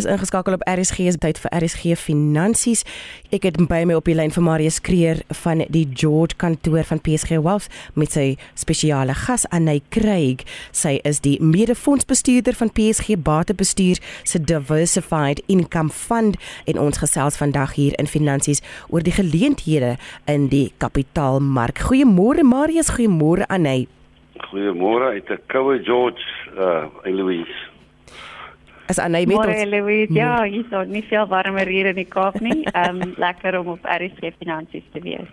is ingeskakel op RSG se tyd vir RSG Finansies. Ek het by my op die lyn vir Marius Kreer van die George kantoor van PSG Wealth met sy spesiale gas Anay Craig. Sy is die mede-fondsbestuurder van PSG Batebestuur se Diversified Income Fund en ons gesels vandag hier in Finansies oor die geleenthede in die kapitaalmark. Goeiemôre Marius, goeiemôre Anay. Goeiemôre uit 'n koue George uh Louise as Anay met ons. Louise, ja, hier is nie veel warmer hier in die Kaap nie. Ehm um, lekker om op RSG Finansies te wees.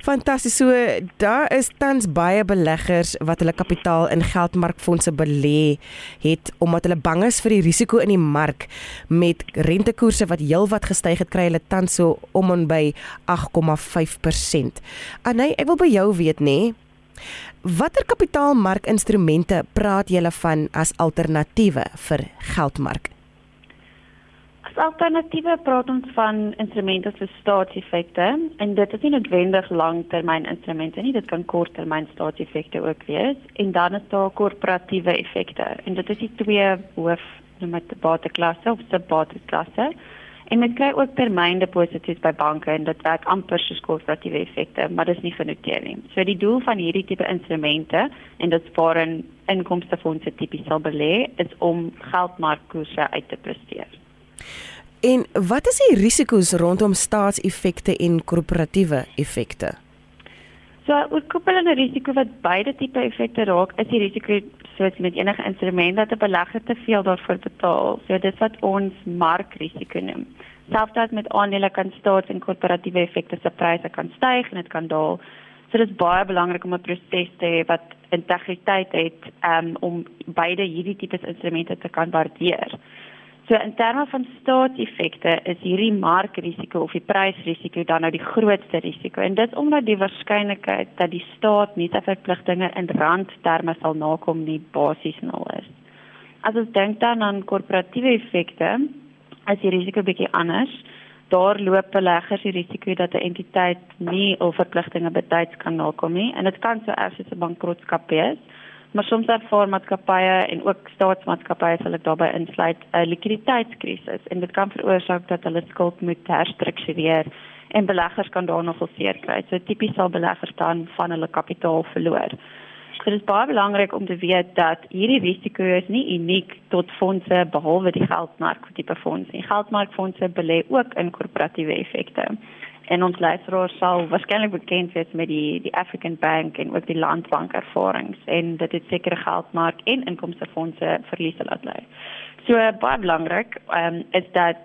Fantasties. So daar is tans baie beleggers wat hulle kapitaal in geldmarkfondse belê het omdat hulle bang is vir die risiko in die mark met rentekoerse wat heelwat gestyg het, kry hulle tans so om en by 8,5%. Anay, ek wil by jou weet nê, Watter kapitaalmarkinstrumente praat julle van as alternatiewe vir geldmark? As alternatiewe praat ons van instrumente vir staatseffekte en dit is nie noodwendig langtermyninstrumente nie, dit kan korttermyn staatseffekte ook wees en dan is daar korporatiewe effekte en dit is die twee hoof noem dit bateklasse of subbateklasse. En mens kry ook termyndeposito's by banke en dit werk amper soos korporatiewe effekte, maar dit is nie genoteer nie. So die doel van hierdie tipe instrumente en dit waarin inkomstefondse tipies sal belê, is om geldmarkkoerse uit te presteer. En wat is die risiko's rondom staatseffekte en korporatiewe effekte? So, oorkoepelende risiko wat beide tipe effekte raak, is die risiko soos met enige instrument dat 'n belegger te veel daarvoor betaal. So dis wat ons markrisiko noem. Selfs met aandele kan staats- en korporatiewe effekte se pryse kan styg en dit kan daal. So dit is baie belangrik om 'n proses te hê wat integriteit het um, om beide hierdie tipe instrumente te kan waardeer. So in terme van staatseffekte is hierdie markrisiko of die prysrisiko dan nou die grootste risiko en dit omdat die waarskynlikheid dat die staat nie sy verpligtinge in randterme sal nakom nie basies nul is. As ons dink dan aan korporatiewe effekte, is die risiko bietjie anders. Daar loop beleggers die risiko dat 'n entiteit nie al verpligtinge betyds kan nakom nie en dit kan so erg as 'n bankrotskap wees maar soms ervaar maatskappye en ook staatsmaatskappye sal dit daarbey insluit 'n likwiditeitskrisis en dit kan veroorsaak dat hulle skuld moet herstruktureer en beleggers kan daarna geseer kry. So tipies sal beleggers dan van hulle kapitaal verloor. Dit is baie belangrik om te weet dat hierdie risiko is nie uniek tot fondse behalwe die geldmark tipe fondse. Die geldmarkfondse belê ook in korporatiewe effekte en ons luisteraars sal waarskynlik bekend wees met die die African Bank en ook die Landbank ervarings en dit het sekere geldmark en inkomstefondse verliese laat lê. So baie belangrik um, is dat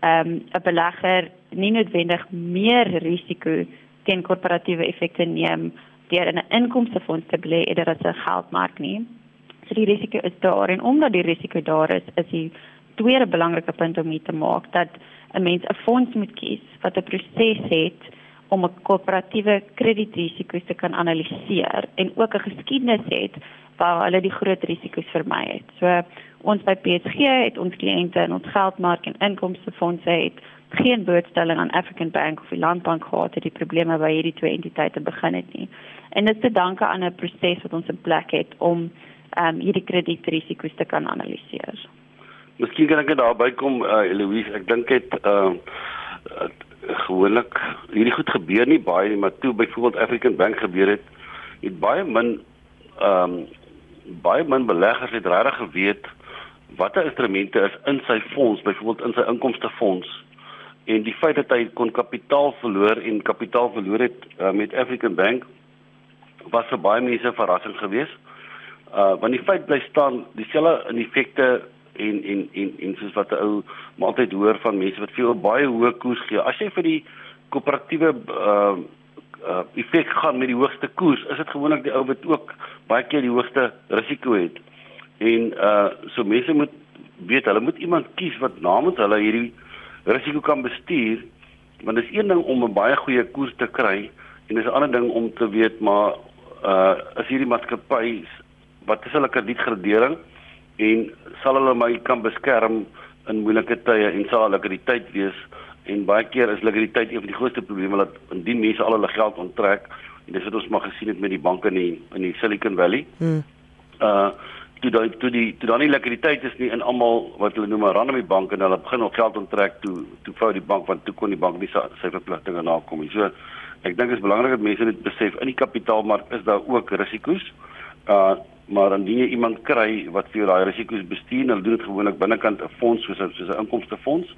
ehm, 'n um, belegger nie noodwendig meer risiko teen korporatiewe effekte neem deur in 'n inkomstefonds te belê eerder as 'n geldmark nie. So die risiko is daar en omdat die risiko daar is, is die tweede belangrike punt om hier te maak dat 'n mens 'n fonds moet kies wat 'n proses het om 'n korporatiewe kredietrisiko's te kan analiseer en ook 'n geskiedenis het waar hulle die groot risiko's vermy het. So ons by PSG het ons kliënte in ons geldmark en inkomstefondse het geen blootstelling aan African Bank of die Landbank gehad het die probleme by hierdie twee entiteite begin het nie. En dit is te danke aan 'n proses wat ons in plek het om ehm um, hierdie kredietrisiko's te kan analiseer. Miskien kan ek daarby kom uh, Eloise, ek dink dit uh, uh gewoonlik hierdie goed gebeur nie baie nie, maar toe byvoorbeeld African Bank gebeur het, het baie min ehm um, baie min beleggers het regtig geweet watter instrumente is in sy fonds, byvoorbeeld in sy inkomstefonds en die feit dat hy kon kapitaal verloor en kapitaal verloor het uh, met African Bank was vir baie mense 'n verrassing geweest. Uh want die feit bly staan dieselfde in effekte en en en en soos wat 'n ou maar altyd hoor van mense wat veel baie hoë koers gee. As jy vir die koöperatiewe uh uh effek gaan met die hoogste koers, is dit gewoonlik die ou wat ook baie keer die hoogste risiko het. En uh so mense moet weet hulle moet iemand kies wat namens hulle hierdie risiko kan bestuur want dit is een ding om 'n baie goeie koers te kry en dis 'n ander ding om te weet maar uh as hierdie maatskappy wat is hulle kredietgradering en sal hulle my kan beskerm in moeilike tye en sal likwiditeit wees en baie keer is likwiditeit een van die grootste probleme wat indien mense al hulle geld onttrek en dis wat ons maar gesien het met die banke in die, in die Silicon Valley. Hmm. Uh toe daai toe die toe dan nie likwiditeit is nie in almal wat hulle noem 'n randomie bank en hulle begin op geld onttrek toe toe vou die bank want toe kon die bank nie sy, sy verpligtinge nakom nie. So ek dink dit is belangrik dat mense dit besef in die kapitaalmark is daar ook risiko's. Uh maar indien jy iemand kry wat vir jou daai risiko's bestuur, hulle doen dit gewoonlik binnekant 'n fonds soos 'n soos 'n inkomstefonds,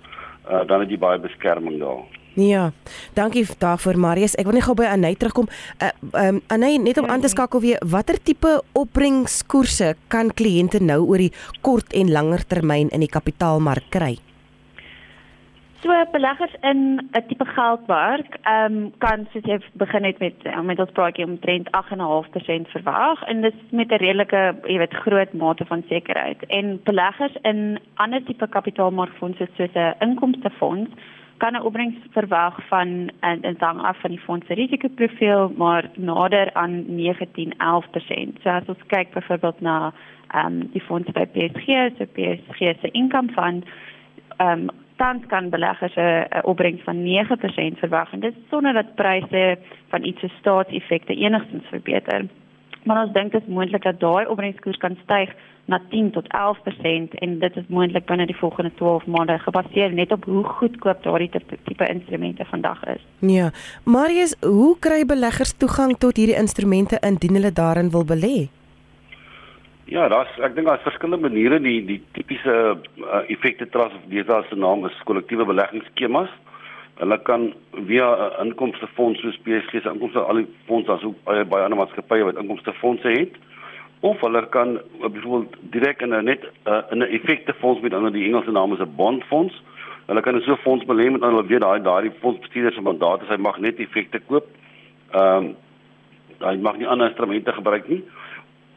uh dan het jy baie beskerming daar. Ja. Dankie daarvoor Marius. Ek wil net gou by Anay terugkom. Uh um Anay net om aan te skakel weer, watter tipe opbrengskoerse kan kliënte nou oor die kort en langer termyn in die kapitaalmark kry? So beleggers in 'n tipe geldmark, ehm um, kan soos jy begin het met eh, met ons praatjie omtrent 8.5% verwag en dit is met 'n redelike, jy weet, groot mate van sekerheid. En beleggers in ander tipe kapitaalmarkfondse soos 'n inkomstefonds kan 'n opbrengs verwag van en dit hang af van die fonds se risikoprofiel, maar nader aan 19-11%. So as ons kyk byvoorbeeld na ehm um, die fonds by PSG, so PSG se income fund, ehm um, tans kan beleggers 'n opbrengs van 9% verwag en dit sonder dat pryse van iets se staatseffekte enigstens verbeter. Maar ons dink dit is moontlik dat daai opbrengskoers kan styg na 10 tot 11% en dit is moontlik binne die volgende 12 maande gebaseer net op hoe goedkoop daardie tipe instrumente vandag is. Ja, Marius, hoe kry beleggers toegang tot hierdie instrumente indien hulle daarin wil belê? Ja, daar's ek dink daar's verskillende maniere die die tipiese uh, effekte trust of die daar se naam is kollektiewe beleggingsskemas. Hulle kan via 'n uh, inkomstefonds soos PSG se inkomste al die fondse asook baie baie ander maatskappye wat inkomstefondse het of hulle kan uh, byvoorbeeld direk in 'n net uh, in 'n effektefonds met ander die Engelse naam is 'n bondfonds. Hulle kan so 'n fonds belê met hulle weet daai daai fondsbestuurder se mandaat is hy mag net effekte koop. Ehm um, hy mag nie ander instrumente gebruik nie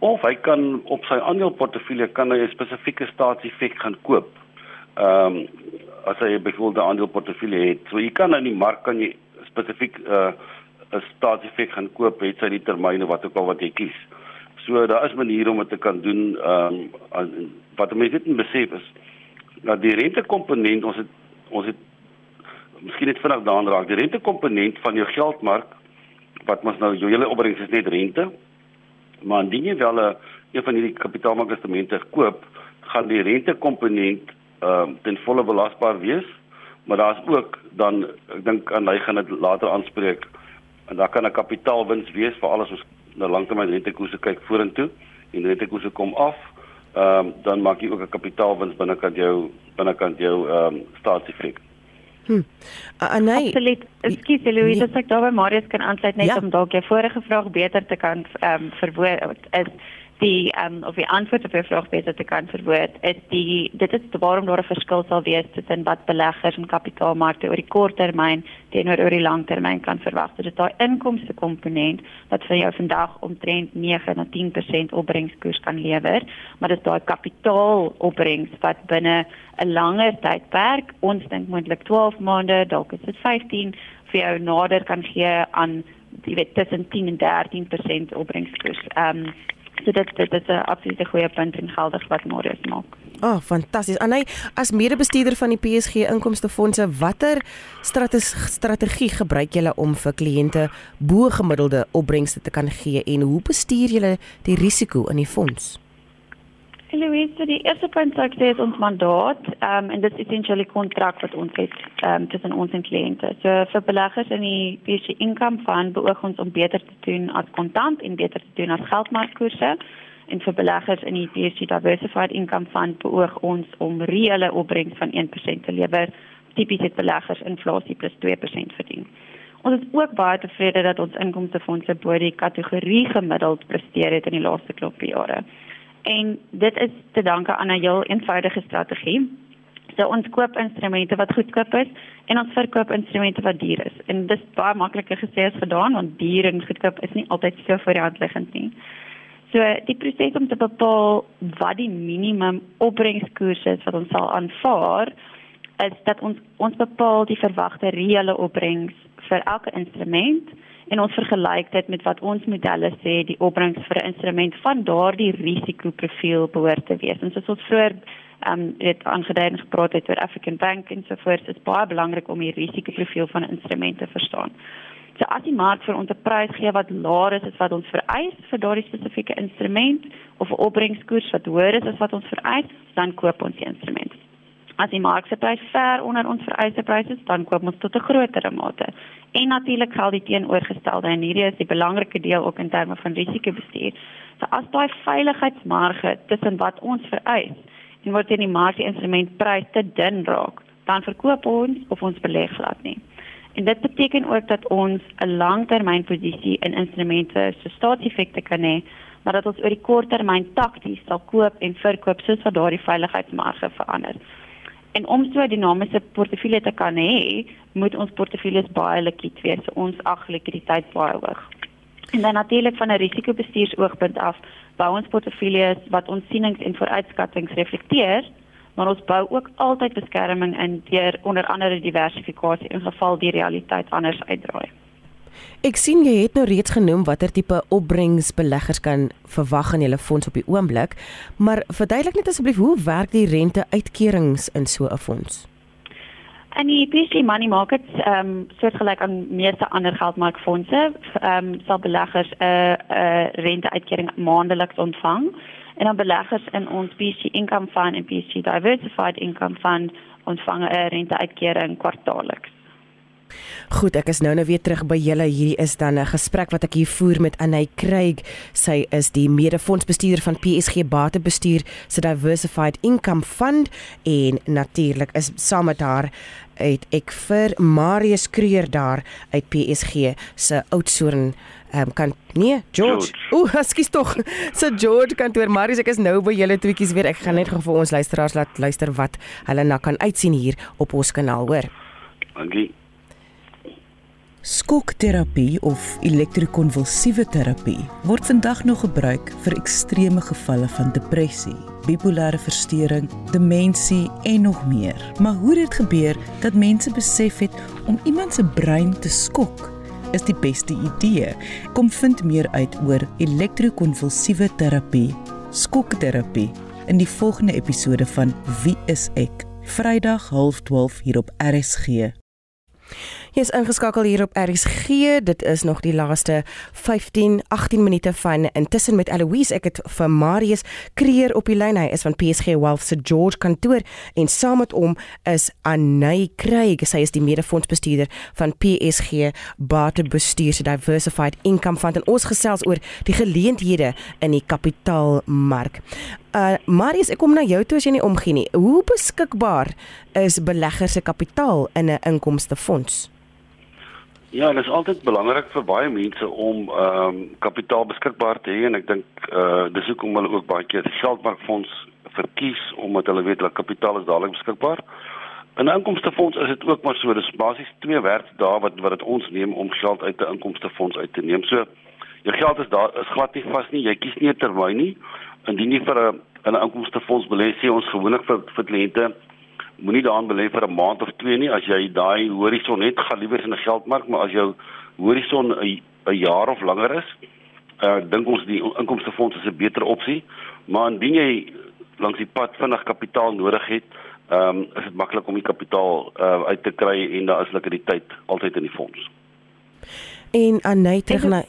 of hy kan op sy aandeleportefeulje kan hy 'n spesifieke staatseffek gaan koop. Ehm um, as hy byvoorbeeld 'n aandeleportefeulje het, so jy kan in die mark kan jy spesifiek 'n uh, 'n staatseffek gaan koop het sy die termyne wat ook al wat jy kies. So daar is maniere om dit te kan doen. Ehm um, wat mense dit besef is dat die rentekomponent ons het ons het miskien net vinnig daaraan raak. Die rentekomponent van jou geldmark wat mos nou jou hele opbrengs is net rente maar indien jy wel 'n een van hierdie kapitaalmarkinstrumente koop, gaan die rentekomponent ehm uh, ten volle belasbaar wees, maar daar's ook dan ek dink aan hy gaan dit later aanspreek en daar kan 'n kapitaalwins wees vir alles ons na langtermyn rentekoerse kyk vorentoe en rentekoerse kom af, ehm um, dan maak jy ook 'n kapitaalwins binnekant jou binnekant jou ehm um, staatseffek. Hm. Anai. Absoluut. Ekskuus, Louise, nee. as ek daar by Marius kan aansluit net ja. om dalk jou vorige vraag beter te kan ehm um, verwoord is die ehm um, of die antwoord op jou vraag beter te kan verwoord is die dit is waarom daar 'n verskil sal wees tussen wat beleggers en kapitaalmarkte oor die kort termyn teenoor oor die lang termyn kan verwag. Dit is daai inkomste komponent wat vir jou vandag omtrent 9 na 10% opbrengskoers kan lewer, maar dit daai kapitaalopbrengs wat binne 'n langer tydperk, ons dink moontlik 12 maande, dalk is dit 15 vir jou nader kan gee aan jy weet tussen 10 en 13% opbrengskoers. Ehm um, So dit dit is 'n absolute goeie punt en geldig wat Marius maak. Ah, oh, fantasties. Anay, as mede-bestuurder van die PSG Inkomstefondse, watter strategie gebruik julle om vir kliënte bo gemiddelde opbrengste te kan gee en hoe bestuur julle die risiko in die fonds? Louise, die eerste punt sou ek sê is ons mandaat, um, en dit is essensieel kontrak wat ons het um, tussen ons en kliënte. So vir beleggers in die PSG Income Fund beoog ons om beter te doen as kontant en beter te doen as geldmarkkoerse. En vir beleggers in die PSG Diversified Income Fund beoog ons om reële opbrengs van 1% te lewer. Tipies het beleggers inflasie plus 2% verdien. Ons is ook baie tevrede dat ons inkomstefondse bo die kategorie gemiddeld presteer het in die laaste klop jare en dit is te danke aan 'n heel eenvoudige strategie. So ons koop instrumente wat goedkoop is en ons verkoop instrumente wat duur is. En dit is baie makliker gesê as gedaan want duur en goedkoop is nie altyd so voor die hand liggend nie. So die proses om te bepaal wat die minimum opbrengskoers is wat ons sal aanvaar is dat ons ons bepaal die verwagte reële opbrengs vir elke instrument en ons vergelyk dit met wat ons modelle sê die opbrengs vir 'n instrument van daardie risikoprofiel behoort te wees. En soos ons vroeër ehm um, het aangedui en gepraat het oor African Bank en so voort, is baie belangrik om die risikoprofiel van 'n instrument te verstaan. So as die mark vir ons 'n prys gee wat laer is as wat ons vereis vir daardie spesifieke instrument of 'n opbrengskoers wat hoër is as wat ons vereis, dan koop ons die instrument. As die mark se prys ver onder ons vereiste pryse is, dan koop ons tot 'n groter mate. En natuurlik geld die teenoorgestelde en hierdie is die belangrike deel ook in terme van risikobestuur. So as daai veiligheidsmarge tussen wat ons vereis en wat in die mark die instrument prys te dun raak, dan verkoop ons of ons beleg glad nie. En dit beteken ook dat ons 'n langtermynposisie in instrumente so staatseffekte kan hê, maar dat ons oor die korttermyn takties sal koop en verkoop soos wat daardie veiligheidsmarge verander. En om so 'n dinamiese portefeulje te kan hê, moet ons portefeuilles baie likwid wees. So ons ag likwiditeit baie hoog. En dan natuurlik van 'n risikobestuursoogpunt af, bou ons portefeuilles wat ons sienings en vooruitskattinge reflekteer, maar ons bou ook altyd beskerming in deur onder andere diversifikasie in geval die realiteit anders uitdraai. Ek sien jy het nou reeds genoem watter tipe opbrengsbeleggers kan verwag in julle fonds op die oomblik, maar verduidelik net asseblief hoe werk die rente-uitkerings in so 'n fonds? En die PC money markets ehm um, soortgelyk aan meeste ander geldmarkfondse, ehm um, sal beleggers 'n uh, uh, rente-uitkering maandeliks ontvang en dan beleggers in ons PC Income Fund en PC Diversified Income Fund ontvang 'n rente-uitkering kwartaalliks. Goed, ek is nou nou weer terug by julle. Hierdie is dan 'n gesprek wat ek hier voer met Anay Craig. Sy is die mede-fondsbestuurder van PSG Batebestuur se Diversified Income Fund en natuurlik is saam met haar het ek vir Marius Kreer daar uit PSG se Oudtshoorn ehm um, kan nee George. Ooh, ekskuus tog. So George kantoor Marius, ek is nou by julle tweeetjies weer. Ek gaan net gou vir ons luisteraars laat luister wat hulle na kan uitsien hier op ons kanaal, hoor. Dankie. Skokterapie of elektrokonvulsiewe terapie word vandag nog gebruik vir ekstreme gevalle van depressie, bipolêre verstoring, demensie en nog meer. Maar hoe dit gebeur dat mense besef het om iemand se brein te skok is die beste idee. Kom vind meer uit oor elektrokonvulsiewe terapie, skokterapie in die volgende episode van Wie is ek? Vrydag 12:30 hier op RSG. Jy is ingeskakel hier op RSG. Dit is nog die laaste 15, 18 minute van intussen met Eloise. Ek het vir Marius Kreer op die lyn. Hy is van PSG Wealth se George kantoor en saam met hom is Anay Craig. Sy is die mede-fondsbestuurder van PSG Batebestuur se Diversified Income Fund en ons gesels oor die geleenthede in die kapitaalmark. Uh Marius, ek kom na jou toe as jy nie omgee nie. Hoe beskikbaar is beleggers se kapitaal in 'n inkomste Ja, dit is altyd belangrik vir baie mense om ehm um, kapitaal beskikbaar te hê en ek dink eh uh, dis hoekom hulle ook baie keer die geldmarkfonds verkies omdat hulle weet dat kapitaal is dadelik beskikbaar. In 'n inkomstefonds is dit ook maar so, dis basies twee werkdae wat wat dit ons neem om geld uit 'n inkomstefonds uit te neem. So jou geld is daar is glad nie vas nie. Jy kies nie 'n termyn nie. Indien jy vir 'n 'n inkomstefonds belê, sê ons gewoonlik vir vir kliënte moenie daaraan belê vir 'n maand of twee nie. As jy daai horison het gaan liewer in 'n geldmark maar as jou horison 'n 'n jaar of langer is uh dink ons die inkomstefonds is 'n beter opsie. Maar indien jy langs die pad vinnig kapitaal nodig het ehm um, is dit maklik om die kapitaal uh uit te kry en daar is likwiditeit altyd in die fonds en Anay terug na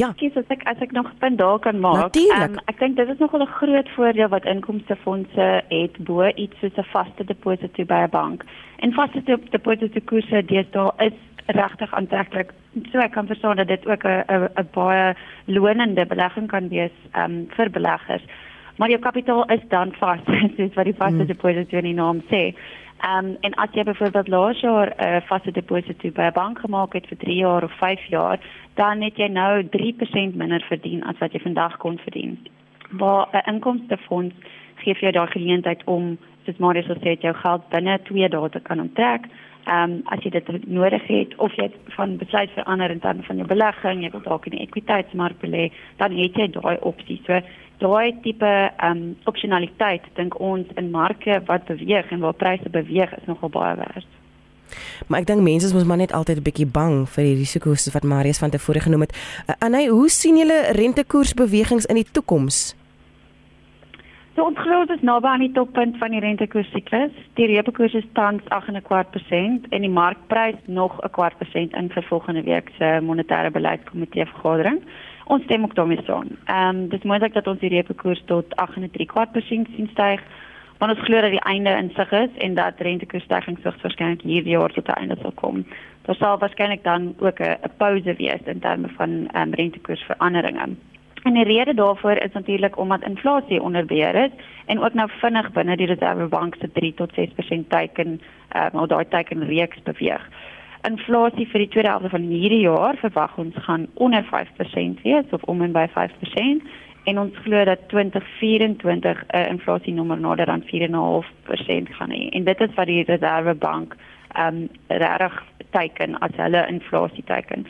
Ja, kies as ek as ek nog 'n punt daar kan maak. Um, ek dink dit is nogal 'n groot voordeel wat inkomstefondse het bo iets soos 'n vaste deposito by 'n bank. En vaste deposito koerse deesdae is regtig aantreklik. So ek kan verstaan dat dit ook 'n 'n 'n baie lonende belegging kan wees um, vir beleggers. Maar jou kapitaal is dan vas, soos wat die vaste hmm. deposito in die naam sê. Ehm um, en as jy byvoorbeeld laas jaar 'n uh, vaste deposito by 'n bank gemaak het vir 3 jaar of 5 jaar, dan het jy nou 3% minder verdien as wat jy vandag kon verdien. Maar 'n inkomstefonds gee vir jou daai geleentheid om soos Marius gesê het jou geld binne 2 dae te kan onttrek. Ehm um, as jy dit nodig het of jy van besluit verander in terme van jou belegging, jy wil dalk in die ekwiteitsmark belê, dan het jy daai opsie. So daai tipe ehm um, opsionaliteit dink ons in marke wat beweeg en waar pryse beweeg is nogal baie werd. Maar ek dink mense moet maar net altyd 'n bietjie bang vir die risiko's wat Marius van tevore genoem het. Uh, Anay, hoe sien julle rentekoersbewegings in die toekoms? So ons glo is naby aan die toppunt van die rentekoers siklus. Die repo koers is tans 8.25% en die markprys nog 'n kwart persent in vir volgende week se monetêre beleidskomitee vergadering. Ons stem ook daarmee saam. Ehm um, dis moontlik dat ons die repo koers tot 8.75% sien styg. Want ons glo dat die einde in sig is en dat rentekoersstygings waarskynlik hierdie jaar tot 'n einde sal kom. Daar sal waarskynlik dan ook 'n pause wees in terme van ehm um, rentekoersveranderinge. En die rede daarvoor is natuurlik omdat inflasie onder beheer is en ook nou vinnig binne die Reservebank se 3 tot 6% teiken, ehm uh, daai teiken reeks beweeg. Inflasie vir die tweede helfte van hierdie jaar verwag ons gaan onder 5% wees of om en by 5% en ons glo dat 2024 'n uh, inflasienommer nader aan 4.5% gaan hê. En dit is wat die Reservebank ehm um, reg teiken as hulle inflasie teiken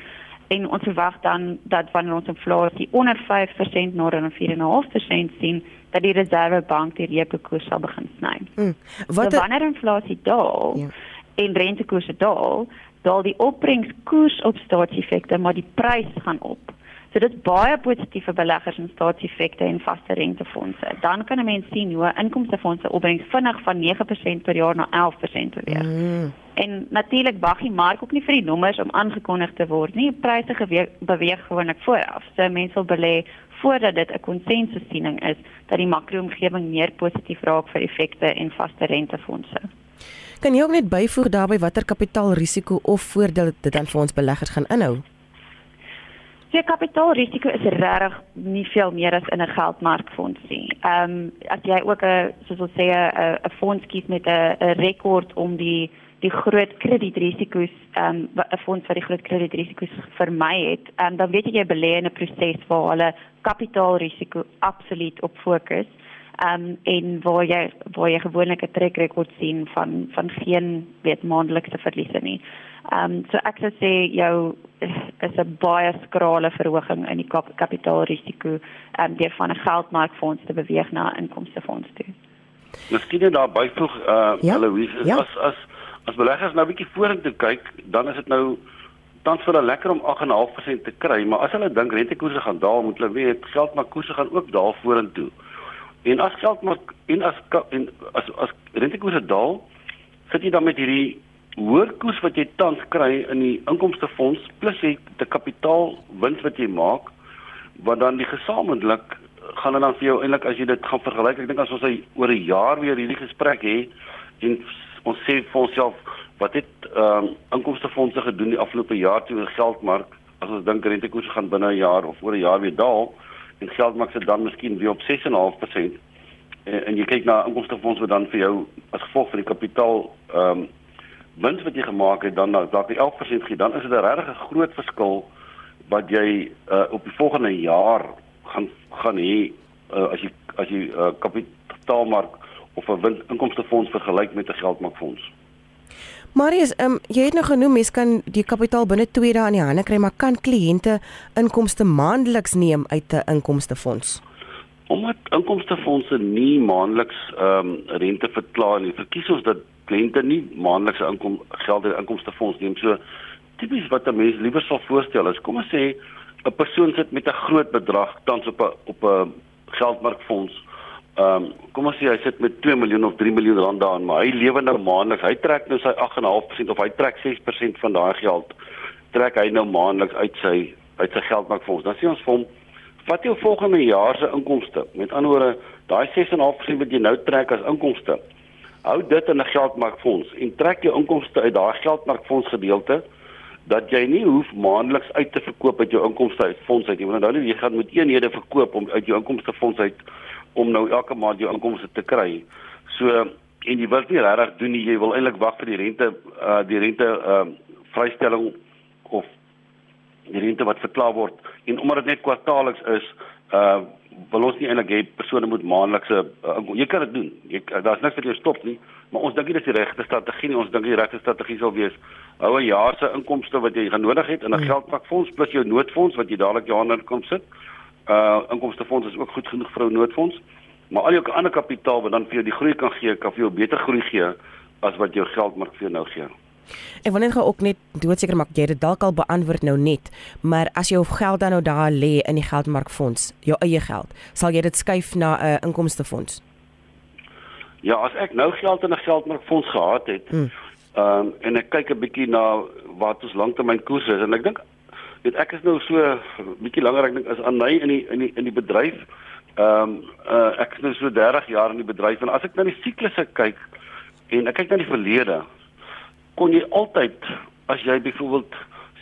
en ons verwag dan dat wanneer ons inflasie onder 5% na dan 4.5% sien dat die reservebank die reepekoers sal begin sny. Hmm. Wat so, wanneer inflasie daal ja. en rentekoerse daal, daal die opbrengskoers op staatseffekte, maar die prys gaan op. So dit is baie positief vir beleggers in staatseffekte en vaste rentefondse. Dan kan 'n mens sien hoe inkomstefondse opbrengs vinnig van 9% per jaar na 11% beweeg. Mm. En natuurlik wag die mark ook nie vir die nommers om aangekondig te word nie. Pryse beweeg gewoonlik vooraf. So mense wil belê voordat dit 'n konsensussiening is dat die makroomgewing meer positief raak vir effekte en vaste rentefondse. Kan jy ook net byvoeg daarbey watter kapitaalrisiko of voordeel dit dan vir ons beleggers gaan inhou? So kapitaalrisiko is regtig nie veel meer as in 'n geldmarkfonds nie. Ehm um, as jy ook 'n soos ons sê 'n 'n fonds kies met 'n rekord om die die groot kredietrisiko's ehm um, 'n fonds wat die groot kredietrisiko's vermy het, ehm um, dan weet jy jy belê in 'n proses waar hulle kapitaalrisiko absoluut op fokus. Um, en waar jy waar jy gewoonlik 'n trek rekord sien van van geen weet maandelikse verliese nie. Ehm um, so ek sou sê jou is 'n baie skrale verhoging in die kap kapitaalrisiko ehm um, deur van 'n geldmarkfonds te beweeg na 'n inkomstefonds toe. Miskien net daar byvoeg eh uh, ja? Louise ja? as as as beleggers nou 'n bietjie vorentoe kyk, dan is dit nou tans vir hulle lekker om 8.5% te kry, maar as hulle dink rentekoerse gaan daal, moet hulle weet geldmarkkoerse gaan ook daal vorentoe. En as geldmark en as en as as rentekoerse daal, sit jy dan met hierdie hoër koers wat jy tans kry in die inkomstefonds plus jy die kapitaalwins wat jy maak wat dan die gesamentlik gaan dit dan vir jou eintlik as jy dit gaan vergelyk ek dink as ons hy oor 'n jaar weer hierdie gesprek het en ons sê vir onsself wat het ehm um, inkomstefondse gedoen die afgelope jaar toe oor geldmark? As ons dink rentekoerse gaan binne 'n jaar of oor 'n jaar weer daal en geldmark sit dan miskien weer op 6.5% en, en jy kyk na inkomstefondse wat dan vir jou as gevolg van die kapitaal ehm um, wins wat jy gemaak het dan dalk die 11% gee, dan is dit 'n regtig groot verskil wat jy uh, op die volgende jaar gaan gaan hê uh, as jy as jy uh, kapitaalmark of 'n inkomstefonds vergelyk met 'n geldmarkfonds. Marius, um, jy het nou genoem mens kan die kapitaal binne 2 dae in die hande kry, maar kan kliënte inkomste maandeliks neem uit 'n inkomstefonds? Omdat inkomstefondse nie maandeliks ehm um, rente verklaar nie, verkies ons dat kliënte nie maandelikse inkom geld uit inkomstefonds neem. So tipies wat 'n mens liewer sal voorstel is, kom ons sê 'n persoon sit met 'n groot bedrag tans op 'n op 'n geldmarkfonds. Ehm um, kom ons sê hy sit met 2 miljoen of 3 miljoen rand daarin, maar hy lewe nou maandeliks. Hy trek nou sy 8.5% of hy trek 6% van daai geld trek hy nou maandeliks uit sy uit sy geldmarkfonds. Dan sê ons vir hom wat jou volgende jaar se inkomste. Met ander woorde, daai 6.5% wat jy nou trek as inkomste hou dit in 'n geldmarkfonds en trek jou inkomste uit daai geldmarkfonds gedeelte dat jy nie hoef maandeliks uit te verkoop uit jou inkomste uit fonds uit nie want nou jy gaan met eenhede verkoop om uit jou inkomste fonds uit om nou elke maand jou inkomste te kry. So en jy wil nie regtig doen nie, jy wil eintlik wag vir die rente uh die rente uh vrystelling of die rente wat verklaar word en omdat dit net kwartaalliks is uh wil ons nie eintlik hê persone moet maandelikse uh, jy kan dit doen. Jy daar's niks wat jou stop nie, maar ons dink dit is die regte strategie nie. Ons dink die regte strategie sal wees hou 'n jaar se inkomste wat jy gaan nodig het in 'n hmm. geldpakfonds plus jou noodfonds wat jy dadelik jaar na kom sit. Uh inkomstefonds is ook goed genoeg vir 'n noodfonds. Maar al jou ander kapitaal wat dan vir jou die groei kan gee, kan vir jou beter groei gee as wat jou geldmark vir jou nou gee. Ek wil net gou ook net doodseker maak jy dit dalk al beantwoord nou net, maar as jou geld dan nou daar lê in die geldmarkfonds, jou eie geld, sal jy dit skuif na 'n uh, inkomstefonds? Ja, as ek nou geld in 'n geldmarkfonds gehad het, hmm. ehm um, en ek kyk 'n bietjie na wat ons langtermynkoers is en ek dink weet ek is nou so bietjie langer ek dink as Anay in die in die in die bedryf. Ehm um, uh, ek is nou so 30 jaar in die bedryf en as ek na die siklusse kyk en ek kyk na die verlede, kon jy altyd as jy byvoorbeeld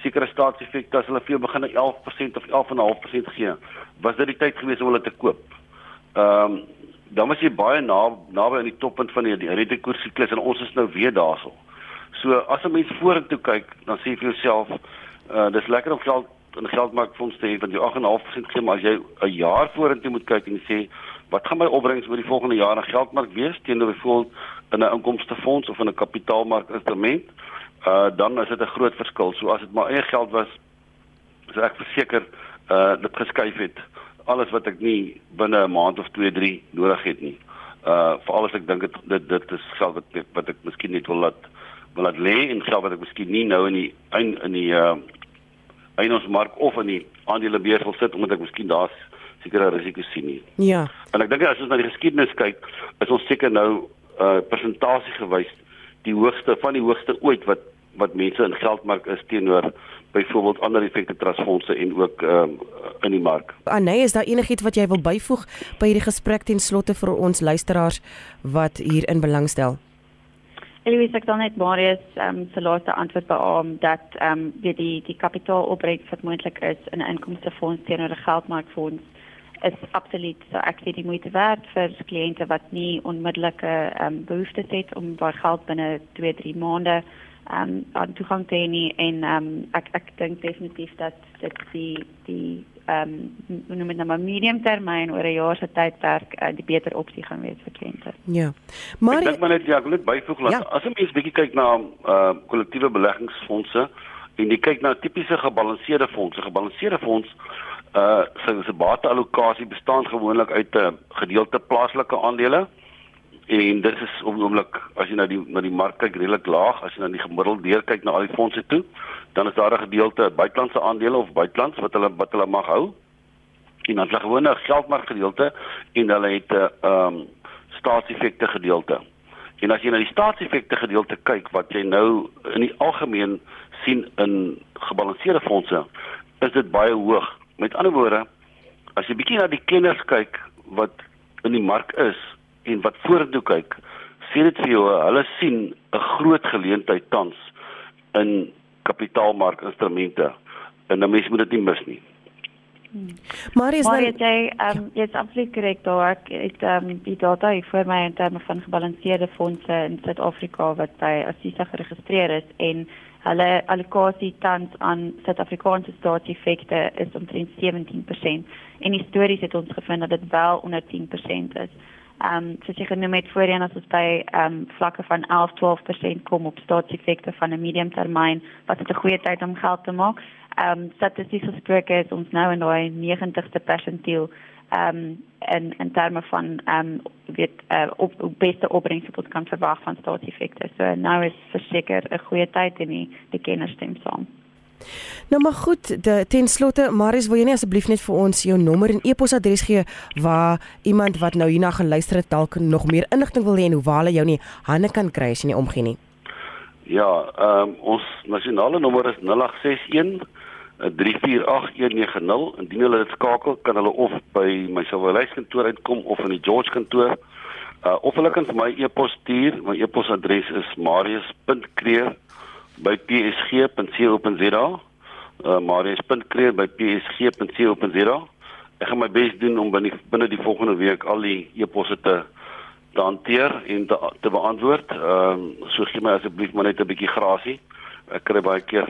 sekere staatseffekte as hulle jou begin 11% of 11.5% gee, was dit die tyd gewees om hulle te koop. Ehm um, dan was jy baie na naby aan die toppunt van die, die rentekoers siklus en ons is nou weer daarso. So as 'n mens vorentoe kyk, dan sê jy vir jouself, uh dis lekker om geld in geldmarkfonds te hê want jy 8.5% gee, maar as jy 'n jaar vorentoe moet kyk en sê wat gaan my opbrengs oor die volgende jaar in geldmark wees teenoor byvoorbeeld in 'n inkomstefonds of in 'n kapitaalmark instrument, uh dan is dit 'n groot verskil. So as dit maar eie geld was, so ek verseker uh dit geskuif het alles wat ek nie binne 'n maand of 2, 3 nodig het nie. Uh veral as ek dink dit dit dit is geld wat wat ek miskien net wil laat wil laat lê en geld wat ek miskien nie nou in die in, in die uh eiendomsmark of in die aandelebeurs wil sit omdat ek miskien daar sekere risiko's sien nie. Ja. En ek dink as ons na die geskiedenis kyk, is ons seker nou uh persentasie gewys die hoogste van die hoogste ooit wat wat mense in geldmark is teenoor byvoorbeeld ander effekte trustfondse en ook ehm um, in die mark. Anay, is daar enigiets wat jy wil byvoeg by hierdie gesprek ten slotte vir ons luisteraars wat hierin belangstel? Eloise ek dan net Marius ehm um, se laaste antwoord beamoen dat ehm um, weet die die kapitaalopbrengs wat moontlik is in 'n inkomstefonds teenoor 'n geldmarkfonds is absoluut so ek sê die moeite werd vir kliënte wat nie onmiddellike ehm um, behoeftes het om baie geld binne 2, 3 maande ehm um, aan toegang te hê nie en ehm um, ek ek dink definitief dat dit die die ehm um, noem dit nou maar medium termyn oor 'n jaar se tydperk uh, die beter opsie gaan wees vir kliënte. Ja. Maar ek dink maar net ja, ek wil net byvoeg dat ja. as 'n mens bietjie kyk na uh kollektiewe beleggingsfondse en jy kyk na tipiese gebalanseerde fondse, gebalanseerde fonds uh sy se bateallokasie bestaan gewoonlik uit 'n gedeelte plaaslike aandele en dit is op die oomblik as jy na die na die mark kyk redelik laag. As jy na die gemiddeld deur kyk na al die fondse toe dan is daar 'n gedeelte buitelandse aandele of buitelands wat hulle wat hulle mag hou. En dan daar gewone geldmark gedeelte en hulle het 'n uh, ehm um, staatseffekte gedeelte. En as jy na die staatseffekte gedeelte kyk wat jy nou in die algemeen sien in gebalanseerde fondse is dit baie hoog. Met ander woorde as jy bietjie na die kenners kyk wat in die mark is en wat vorentoe kyk, sê dit vir jou hulle sien 'n groot geleentheid tans in kapitaalmarkinstrumente en 'n mens moet dit nie mis nie. Hmm. Maar is maar dit jy ehm um, jy's absoluut korrek daar ek het ehm um, die data hier voor my in terme van gebalanseerde fondse in Suid-Afrika wat by Assisa geregistreer is en hulle allocasie tans aan Suid-Afrikaanse staatseffekte is omtrent 17% en histories het ons gevind dat dit wel onder 10% is. Ehm um, soos jy genoem het voorheen as ons by ehm um, vlakke van 11-12% kom op staatseffekte van 'n medium termyn, wat dit 'n goeie tyd om geld te maak. Ehm um, statisties gesproke is ons nou in daai 90ste persentiel ehm um, en en terme van ehm um, weet uh, op, op beste opbrengs wat ons kan verwag van staatseffekte. So nou is verseker 'n goeie tyd en die die kenners stem saam. Nou maar goed, de, ten slotte, Marius, wil jy nie asseblief net vir ons jou nommer en e-posadres gee waar iemand wat nou hierna geluister het dalk nog meer inligting wil hê en hoe hulle jou nie hande kan kry as jy nie omgee nie. Ja, ehm um, ons nasionale nommer is 0861 348190 indien hulle dit skakel kan hulle of by my Silverlys-kantoor uitkom of in die George kantoor. Uh, of hulle kan vir my e-pos stuur. My e-posadres is marius.kreer by psg.co.za. Uh, Marius.kreer by psg.co.za. Ek gaan my bes doen om binne binne die volgende week al die e-posse te te hanteer en te, te beantwoord. Ehm uh, so gee my asseblief maar net 'n bietjie grasie. Ek kry baie keer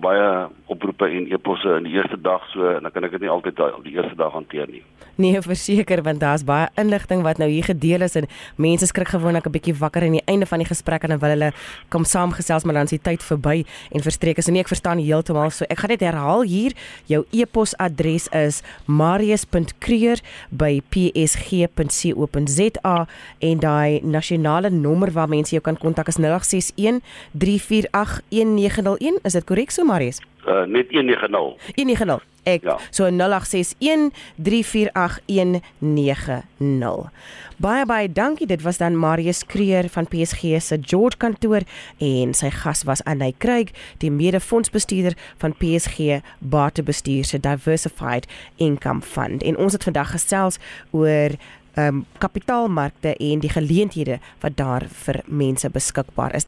baie oproepe en e-posse in die eerste dag so en dan kan ek dit nie altyd op die eerste dag hanteer nie. Nee, verseker want daar's baie inligting wat nou hier gedeel is en mense skrik gewoonlik 'n bietjie wakker aan die einde van die gesprek en dan wil hulle kom saamgesels maar dan is die tyd verby en verstreek is. So nee, ek verstaan heeltemal. So ek gaan dit herhaal hier. Jou e-posadres is marius.kreer@psg.co.za en daai nasionale nommer waar mense jou kan kontak is 061 348 1901. Is dit korrek so? Marius? Uh net 190. 190. Ek Ja. so 0861 348190. Baie baie dankie. Dit was dan Marius Kreer van PSG se George kantoor en sy gas was Anay Craig, die mede-fondsbestuurder van PSG Batebestuur se Diversified Income Fund. En ons het vandag gesels oor ehm um, kapitaalmarkte en die geleenthede wat daar vir mense beskikbaar is.